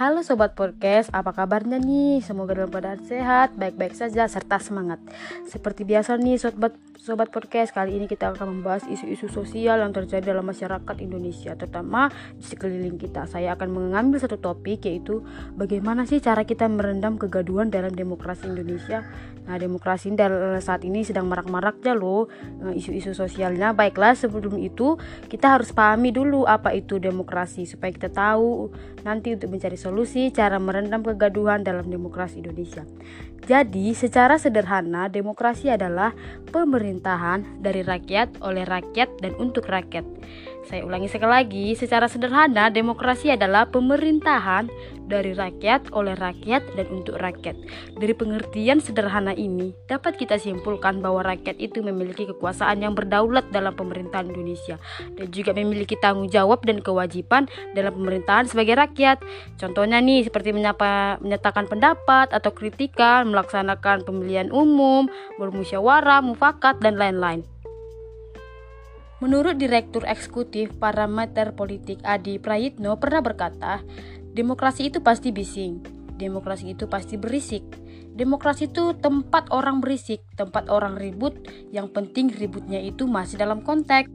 Halo Sobat Podcast, apa kabarnya nih? Semoga dalam keadaan sehat, baik-baik saja, serta semangat. Seperti biasa nih Sobat, Sobat Podcast, kali ini kita akan membahas isu-isu sosial yang terjadi dalam masyarakat Indonesia Terutama di sekeliling kita. Saya akan mengambil satu topik yaitu Bagaimana sih cara kita merendam kegaduhan dalam demokrasi Indonesia? Nah demokrasi saat ini sedang marak-maraknya loh eh, Isu-isu sosialnya. Baiklah sebelum itu kita harus pahami dulu apa itu demokrasi Supaya kita tahu nanti untuk mencari solusi solusi cara merendam kegaduhan dalam demokrasi Indonesia. Jadi, secara sederhana, demokrasi adalah pemerintahan dari rakyat, oleh rakyat, dan untuk rakyat. Saya ulangi sekali lagi, secara sederhana, demokrasi adalah pemerintahan dari rakyat, oleh rakyat, dan untuk rakyat. Dari pengertian sederhana ini, dapat kita simpulkan bahwa rakyat itu memiliki kekuasaan yang berdaulat dalam pemerintahan Indonesia dan juga memiliki tanggung jawab dan kewajiban dalam pemerintahan sebagai rakyat. Contohnya nih, seperti menyapa, menyatakan pendapat atau kritikan, melaksanakan pemilihan umum, bermusyawarah, mufakat, dan lain-lain. Menurut Direktur Eksekutif Parameter Politik Adi Prayitno pernah berkata, demokrasi itu pasti bising, demokrasi itu pasti berisik. Demokrasi itu tempat orang berisik, tempat orang ribut, yang penting ributnya itu masih dalam konteks.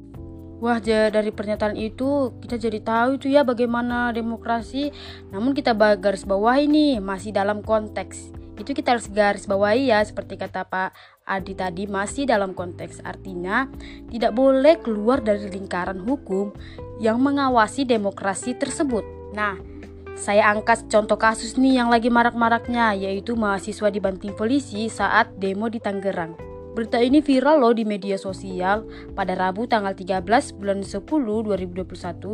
Wah, dari pernyataan itu kita jadi tahu itu ya bagaimana demokrasi. Namun kita garis bawah ini masih dalam konteks itu kita harus garis bawahi ya seperti kata Pak Adi tadi masih dalam konteks artinya tidak boleh keluar dari lingkaran hukum yang mengawasi demokrasi tersebut. Nah, saya angkat contoh kasus nih yang lagi marak-maraknya yaitu mahasiswa dibanting polisi saat demo di Tangerang. Berita ini viral loh di media sosial. Pada Rabu tanggal 13 bulan 10 2021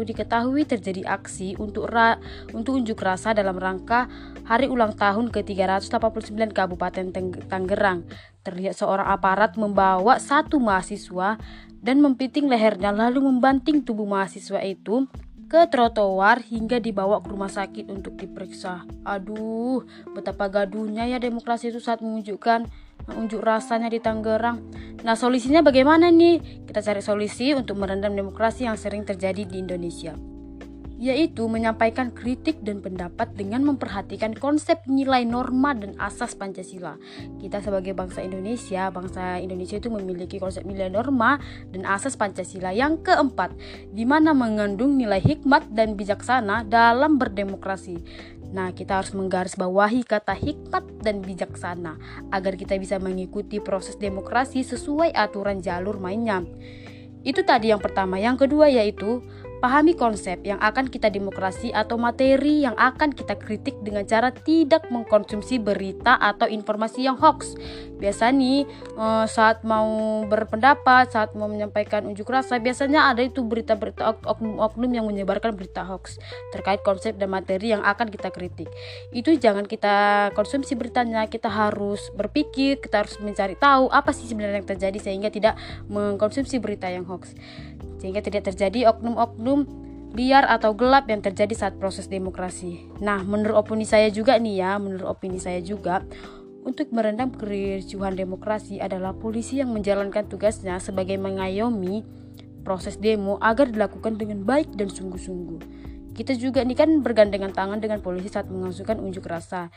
diketahui terjadi aksi untuk ra untuk unjuk rasa dalam rangka hari ulang tahun ke-389 Kabupaten Tangerang. Terlihat seorang aparat membawa satu mahasiswa dan mempiting lehernya lalu membanting tubuh mahasiswa itu ke trotoar hingga dibawa ke rumah sakit untuk diperiksa. Aduh, betapa gaduhnya ya demokrasi itu saat menunjukkan unjuk rasanya di Tangerang. Nah, solusinya bagaimana nih? Kita cari solusi untuk merendam demokrasi yang sering terjadi di Indonesia yaitu menyampaikan kritik dan pendapat dengan memperhatikan konsep nilai norma dan asas Pancasila. Kita sebagai bangsa Indonesia, bangsa Indonesia itu memiliki konsep nilai norma dan asas Pancasila yang keempat, di mana mengandung nilai hikmat dan bijaksana dalam berdemokrasi. Nah, kita harus menggarisbawahi kata hikmat dan bijaksana agar kita bisa mengikuti proses demokrasi sesuai aturan jalur mainnya. Itu tadi yang pertama. Yang kedua yaitu Pahami konsep yang akan kita demokrasi atau materi yang akan kita kritik dengan cara tidak mengkonsumsi berita atau informasi yang hoax. Biasa nih eh, saat mau berpendapat, saat mau menyampaikan unjuk rasa, biasanya ada itu berita-berita oknum-oknum yang menyebarkan berita hoax terkait konsep dan materi yang akan kita kritik. Itu jangan kita konsumsi beritanya, kita harus berpikir, kita harus mencari tahu apa sih sebenarnya yang terjadi sehingga tidak mengkonsumsi berita yang hoax sehingga tidak terjadi oknum-oknum liar atau gelap yang terjadi saat proses demokrasi. Nah, menurut opini saya juga nih ya, menurut opini saya juga, untuk merendam kericuhan demokrasi adalah polisi yang menjalankan tugasnya sebagai mengayomi proses demo agar dilakukan dengan baik dan sungguh-sungguh. Kita juga nih kan bergandengan tangan dengan polisi saat mengasuhkan unjuk rasa.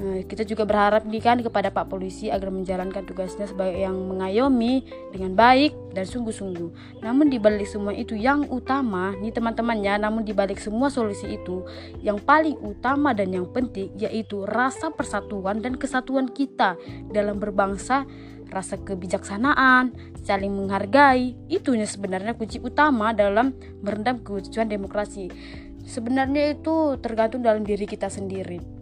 Eh, kita juga berharap nih kan kepada Pak Polisi agar menjalankan tugasnya sebagai yang mengayomi dengan baik dan sungguh-sungguh. Namun di balik semua itu yang utama nih teman-temannya, namun di balik semua solusi itu yang paling utama dan yang penting yaitu rasa persatuan dan kesatuan kita dalam berbangsa rasa kebijaksanaan, saling menghargai, itunya sebenarnya kunci utama dalam merendam keutuhan demokrasi. Sebenarnya itu tergantung dalam diri kita sendiri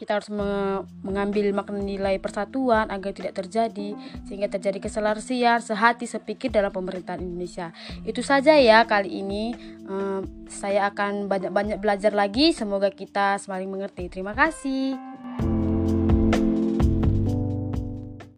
kita harus me mengambil makna nilai persatuan agar tidak terjadi sehingga terjadi keselarasian sehati sepikir dalam pemerintahan Indonesia. Itu saja ya kali ini. Um, saya akan banyak-banyak belajar lagi. Semoga kita semakin mengerti. Terima kasih